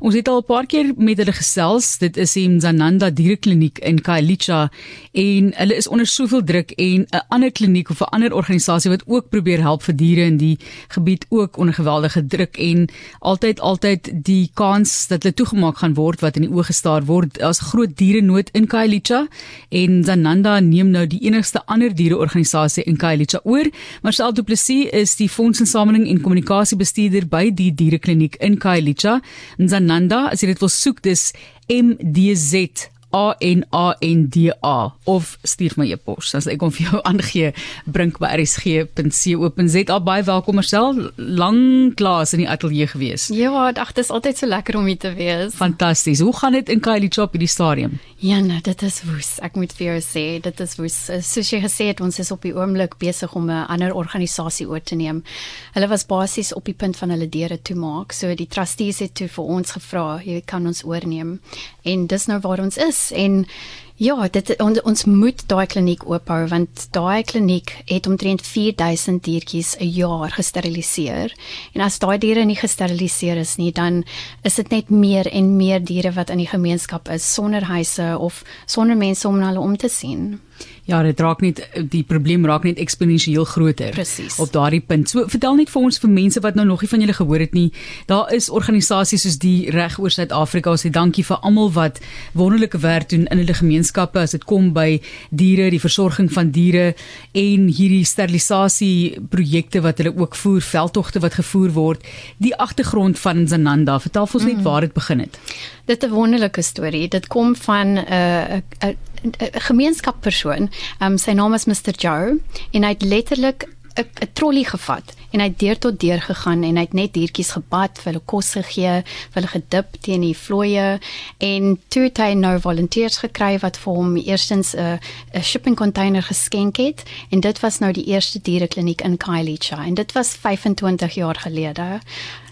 Ons het al 'n paar keer met hulle gesels. Dit is die Mzananda Dierekliniek in Khayelitsha en hulle is onder soveel druk en 'n ander kliniek of 'n ander organisasie wat ook probeer help vir diere in die gebied ook onder geweldige druk en altyd altyd die kans dat hulle toegemaak gaan word wat in die oë gestaar word. Daar's groot dierenood in Khayelitsha en Mzananda neem nou die enigste ander diereorganisasie in Khayelitsha oor. Marcel Du Plessis is die fondsinsameling en kommunikasiebestuurder by die dierekliniek in Khayelitsha. Mzananda, as jy dit wil soek, dis M D Z A N A N D A of stuur my e-pos. As ek hom vir jou aangee, brink by rsg.co.za. Baie welkom Marcel, lank klaas in die ateljee gewees. Ja, ag, dit is altyd so lekker om hier te wees. Fantasties. Hoe gaan dit in Kylie Chop hierdie stadium? Ja, nee, dit is woes. Ek moet vir jou sê, dit is woes. Soos jy gesê het, ons is op die oomblik besig om 'n ander organisasie oor te neem. Hulle was basies op die punt van hulle deure toe maak. So die trustees het toe vir ons gevra, jy kan ons oorneem. En dis nou waar ons is en Ja, dit on, ons moet daai kliniek oophou want daai kliniek het omtrent 4000 diertjies 'n jaar gesteriliseer. En as daai diere nie gesteriliseer is nie, dan is dit net meer en meer diere wat in die gemeenskap is sonder huise of sonder mense om na hulle om te sien. Ja, dit raak net die probleem raak net eksponensieel groter Precies. op daardie punt. So vertel net vir ons vir mense wat nou nog nie van julle gehoor het nie. Daar is organisasies soos die reg oor Suid-Afrika. Ons sê dankie vir almal wat wonderlike werk doen in hulle gemeenskappe as dit kom by diere, die versorging van diere en hierdie sterilisasie projekte wat hulle ook voer, veldtogte wat gevoer word. Die agtergrond van Zananda, vertel vir ons net waar dit begin het. Dit 'n wonderlike storie. Dit kom van 'n uh, 'n 'n 'n gemeenskappersoon. Um sy naam is Mr Joe en hy het letterlik 'n trolly gevat en hy het deur tot deur gegaan en hy het net diertjies gebad, vir hulle kos gegee, vir hulle gedip teen die vlooie en toe het hy nou volonteërs gekry wat vir hom eerstens 'n 'n shipping container geskenk het en dit was nou die eerste dierekliniek in Khayelitsha en dit was 25 jaar gelede.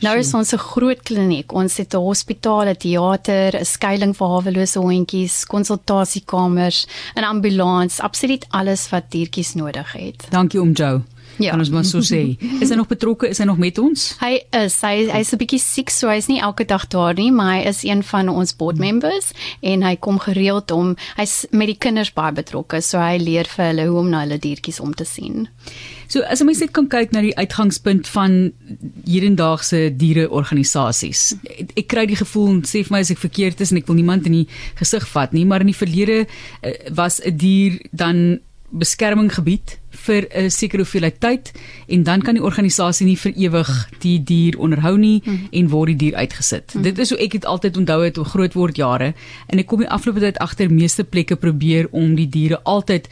Nou is ons 'n groot kliniek. Ons het 'n hospitaal, 'n teater, 'n skuilings vir hawelose hondjies, konsultasiekamers, 'n ambulans, absoluut alles wat diertjies nodig het. Dankie om Joe. Ja. Kan ons maar so sê. Is hy nog betrokke? Is hy nog met ons? Hy is hy hy's 'n bietjie siek, so hy's nie elke dag daar nie, maar hy is een van ons board members en hy kom gereeld om hy's met die kinders baie betrokke, so hy leer vir hulle hoe om na hulle diertjies om te sien. So as ons net kan kyk na die uitgangspunt van hedendaagse diereorganisasies. Ek, ek kry die gevoel, sê vir my as ek verkeerd is en ek wil niemand in die gesig vat nie, maar in die verlede uh, was 'n dier dan beskerminggebied vir 'n sekere hoeveelheid tyd en dan kan die organisasie nie vir ewig die dier onderhou nie mm. en word die dier uitgesit. Mm. Dit is hoe ek dit altyd onthou het hoe groot word jare en ek kom die afgelope tyd agter meeste plekke probeer om die diere altyd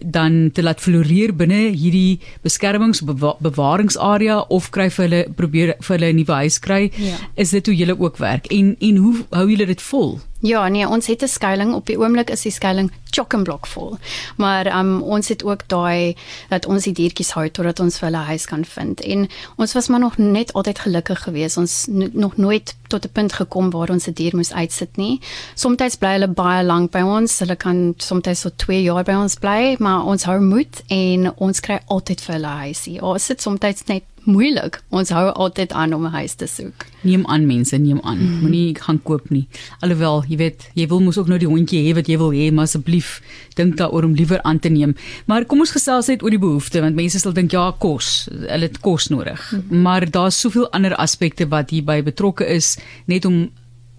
dan te laat floreer binne hierdie beskermingsbewaringsarea of kry vir hulle probeer vir hulle 'n nuwe huis kry. Ja. Is dit hoe julle ook werk en en hoe hou julle dit vol? Ja, nee, ons het 'n skuilings op die oomblik is die skuilings chock-and-block vol. Maar um, ons het ook daai dat ons die diertjies hou totdat ons vir hulle huis kan vind. En ons was maar nog net altyd gelukkig geweest. Ons nog nooit tot 'n punt gekom waar ons 'n dier moes uitsit nie. Somstyds bly hulle baie lank by ons. Hulle kan somstyds so 2 jaar by ons bly, maar ons hou moed en ons kry altyd vir hulle huisie. Ons sit somstyds net moeilik. Ons hou altyd aan om 'n huis te soek. Neem aan mense, neem aan. Mm. Moenie gaan koop nie. Alhoewel, jy weet, jy wil mos ook nou die hondjie hê wat jy wil hê, maar asseblief dink daaroor om liewer aan te neem. Maar kom ons gesels net oor die behoeftes want mense sal dink ja, kos. Hulle het kos nodig. Mm. Maar daar's soveel ander aspekte wat hierby betrokke is net om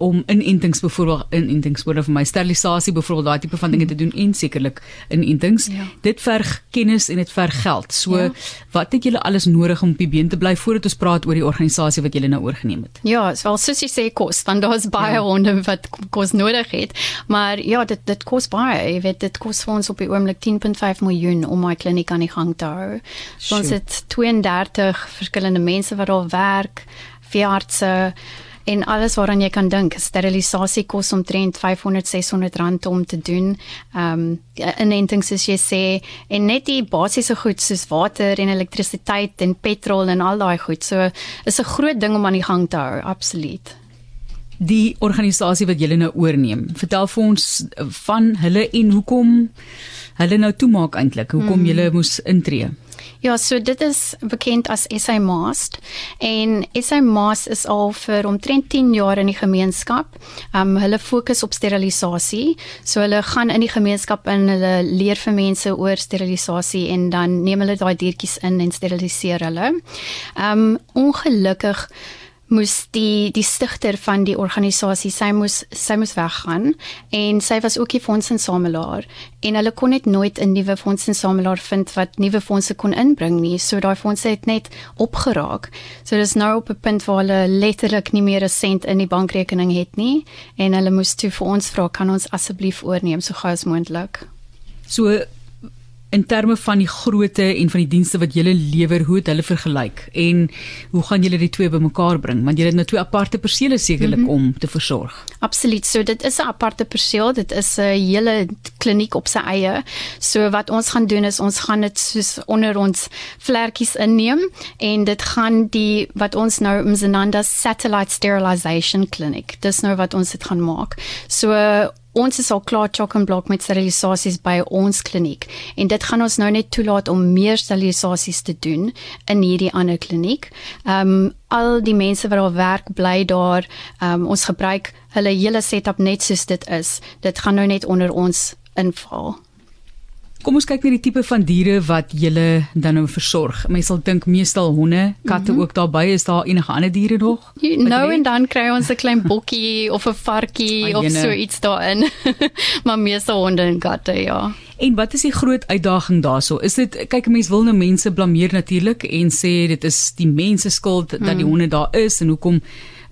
om inentings byvoorbeeld inentings word vir my sterilisasie byvoorbeeld daai tipe van dinge te doen en sekerlik inentings. Ja. Dit verg kennis en dit verg geld. So Ja. wat het julle alles nodig om op die been te bly voordat ons praat oor die organisasie wat julle nou oorgeneem het? Ja, wel soos jy sê kos, want daar's baie ja. honde wat kos nodig het. Maar ja, dit dit kos baie. Jy weet, dit kos vir ons op die oomblik 10.5 miljoen om my kliniek aan die gang te hou. So ons het 32 verskillende mense wat daar werk, veeartse en alles waaraan jy kan dink. Sterilisasie kos omtrent 500 600 rand om te doen. Ehm um, inentings soos jy sê en net die basiese goed soos water en elektrisiteit en petrol en al daai goed. So is 'n groot ding om aan die gang te hou, absoluut. Die organisasie wat julle nou oorneem. Vertel vir ons van hulle en hoekom hulle nou toemaak eintlik. Hoekom Hmm. julle moes intree? Ja, so dit is bekend as SA Mast en SA Mast is al vir omtrent 10 jaar in die gemeenskap. Um hulle fokus op sterilisasie. So hulle gaan in die gemeenskap in, hulle leer vir mense oor sterilisasie en dan neem hulle daai diertjies in en steriliseer hulle. Um ongelukkig moes die die stigter van die organisasie sy moes sy moes weggaan en sy was ook die fondsinsamelaar en hulle kon net nooit 'n nuwe fondsinsamelaar vind wat nuwe fondse kon inbring nie so daai fondse het net opgeraak. So dis nou op 'n punt waar hulle letterlik nie meer 'n sent in die bankrekening het nie en hulle moes toe vir ons vra kan ons asseblief oorneem so gou as moontlik so in terme van die grootte en van die dienste wat julle lewer, hoe het hulle vergelyk en hoe gaan julle die twee bymekaar bring? Want julle het nou twee aparte persele sekerlik mm -hmm. om te versorg. Absoluut. So dit is 'n aparte perseel. Dit is 'n hele kliniek op sy eie. So wat ons gaan doen is ons gaan dit soos onder ons vlekkies inneem en dit gaan die wat ons nou Mzananda Satellite Sterilization Clinic. Dis nou wat ons dit gaan maak. So Ons is al klaar chock and block met sterilisasies by ons kliniek en dit gaan ons nou net toelaat om meer sterilisasies te doen in hierdie ander kliniek. Ehm um, al die mense wat daar werk bly daar, ehm um, ons gebruik hulle hele setup net soos dit is. Dit gaan nou net onder ons inval. Kom ons kyk na die tipe van diere wat jy dan nou versorg. Mense sal dink meestal honde, katte mm -hmm. ook daarbey. Is daar enige ander diere nog? Nou en dan kry ons 'n klein bokkie of 'n varkie of so iets daarin. maar meestal honde en katte, ja. En wat is die groot uitdaging daarso? Is dit kyk mense wil nou mense blameer natuurlik en sê dit is die mense skuld dat die mm. honde daar is en hoekom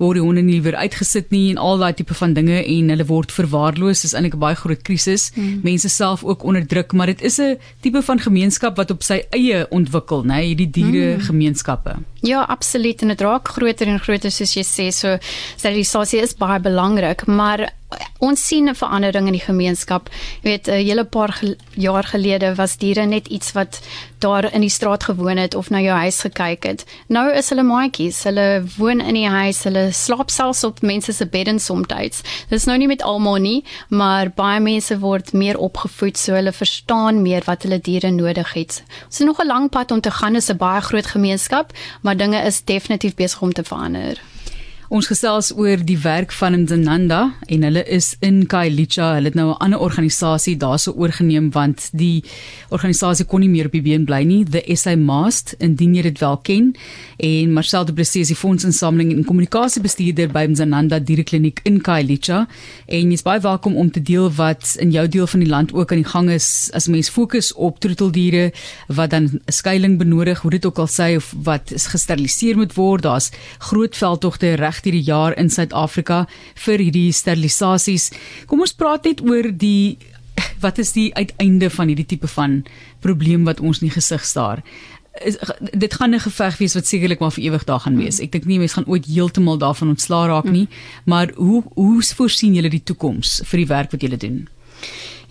word die honde nie weer uitgesit nie en al daai tipe van dinge en hulle word verwaarloos is eintlik 'n baie groot krisis. Hmm. Mense self ook onderdruk, maar dit is 'n tipe van gemeenskap wat op sy eie ontwikkel, nê, hierdie diere hmm. gemeenskappe. Ja, absoluut en dit raak groter en groter soos jy sê. So sterilisasie is baie belangrik, maar ons sien 'n verandering in die gemeenskap. Jy weet, 'n hele paar ge jaar gelede was diere net iets wat daar in die straat gewoon het of na jou huis gekyk het. Nou is hulle maatjies. Hulle woon in die huis, hulle slaap selfs op mense se beddens soms. Dit is nou nie met almal nie, maar baie mense word meer opgevoed so hulle verstaan meer wat hulle diere nodig het. Ons het nog 'n lang pad om te gaan, is 'n baie groot gemeenskap, maar dinge is definitief besig om te verander. Ons gesels oor die werk van Nzananda en hulle is in Kailicha. Hulle het nou 'n ander organisasie daarso oorgeneem want die organisasie kon nie meer op die been bly nie. The SA Mast, indien jy dit wel ken. En Marcel de Plessis, die fondsinsameling en kommunikasiebestuurder by Nzananda Dierekliniek in Kailicha. En jy's baie welkom om te deel wat in jou deel van die land ook aan die gang is as mens fokus op troeteldiere wat dan 'n skuilings benodig, hoe dit ook al sê of wat gesteriliseer moet word. Daar's groot veldtogte reg hierdie jaar in Suid-Afrika vir hierdie sterilisasies. Kom ons praat net oor die wat is die uiteinde van hierdie tipe van probleem wat ons in die gesig staar. Is, dit gaan 'n geveg wees wat sekerlik maar vir ewig daar gaan wees. Ek dink nie mense gaan ooit heeltemal daarvan ontslaa raak nie, maar hoe hoe voorsien julle die toekoms vir die werk wat julle doen?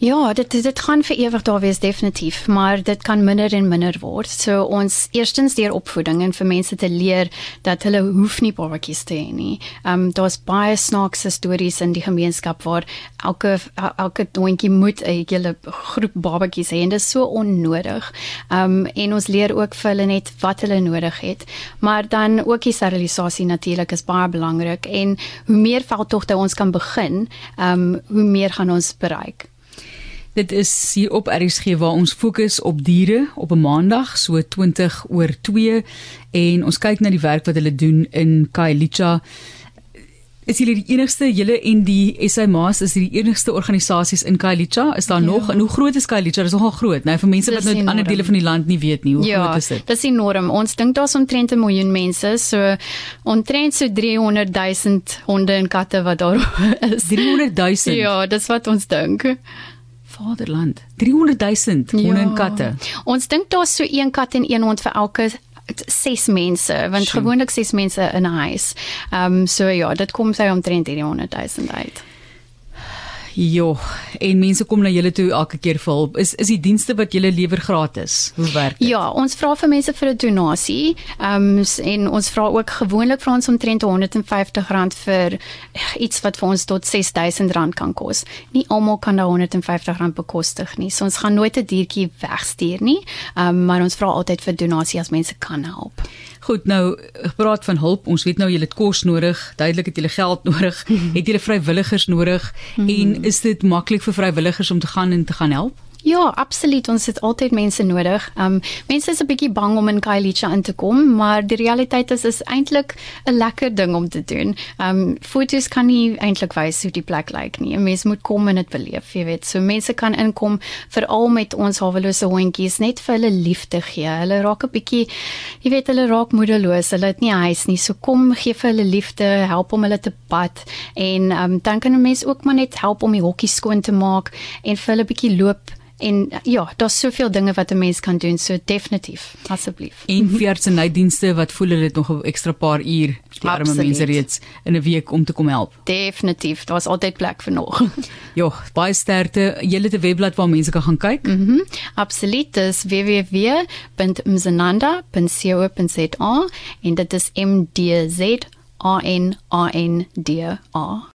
Ja, dit dit gaan vir ewig daar wees definitief, maar dit kan minder en minder word. So ons eerstens deur opvoeding en vir mense te leer dat hulle hoef nie babatjies te hê nie. Ehm um, daar's baie snaakse stories in die gemeenskap waar elke elke doontjie moet 'n hele groep babatjies hê en dit is so onnodig. Ehm um, en ons leer ook vir hulle net wat hulle nodig het. Maar dan ook die sterilisasie natuurlik is baie belangrik en hoe meer veldtogte ons kan begin, ehm um, hoe meer gaan ons bereik. Dit is hier op RSG waar ons fokus op diere op 'n maandag so 20 oor 2 en ons kyk na die werk wat hulle doen in Kailicha. Is julle die enigste julle en die SA Maas is die enigste organisasies in Kailicha? Is daar ja. nog en hoe groot is Kailicha? Dit is nogal groot, nou vir mense wat nou in ander dele van die land nie weet nie, hoe ja, groot is dit? Dis enorm. Ons dink daar's omtrent 'n miljoen mense, so omtrent so 300 000 honde en katte wat daar is. 300 000. Ja, dis wat ons dink. Vaderland. 300 000 honde ja. en katte. Ons dink daar's so een kat en een hond vir elke ses mense want gewoonlik ses mense in 'n huis. Ehm um, so ja, dit kom sy omtrent hierdie 100 000 uit. Ja, en mense kom na julle toe elke keer vir hulp. Is is die dienste wat julle lewer gratis? Hoe werk dit? Ja, ons vra vir mense vir 'n donasie. Ehm um, en ons vra ook gewoonlik vir ons omtrent R150 vir iets wat vir ons tot R6000 kan kos. Nie almal kan daai R150 bekostig nie. So ons gaan nooit 'n diertjie wegstuur nie. Ehm um, maar ons vra altyd vir donasie as mense kan help. Goed, nou praat van hulp. Ons weet nou julle het kos nodig, duidelik het julle geld nodig, het julle vrywilligers nodig mm -hmm. en is dit maklik vir vrywilligers om te gaan en te gaan help? Ja, absoluut. Ons het altyd mense nodig. Um mense is 'n bietjie bang om in Kailicha in te kom, maar die realiteit is is eintlik 'n lekker ding om te doen. Um foto's kan nie eintlik wys hoe die plek lyk nie. 'n Mens moet kom en dit beleef, jy weet. So mense kan inkom veral met ons hawelose hondjies net vir hulle liefde gee. Hulle raak 'n bietjie jy weet hulle raak moedeloos. Hulle het nie huis nie. So kom gee vir hulle liefde, help om hulle te pad en um dan kan 'n mens ook maar net help om die hokkies skoon te maak en vir hulle bietjie loop en ja, daar's soveel dinge wat 'n mens kan doen, so definitief, asseblief. En veeartsenydienste wat voel hulle het nog 'n ekstra paar uur die arme mense reeds in 'n week om te kom help. Definitief, daar's altyd plek vir nog. ja, baie sterkte. Julle het 'n webblad waar mense kan gaan kyk. Mhm. Mm Absoluut, dis www.mzananda.co.za en dit is M D Z A N A N D A.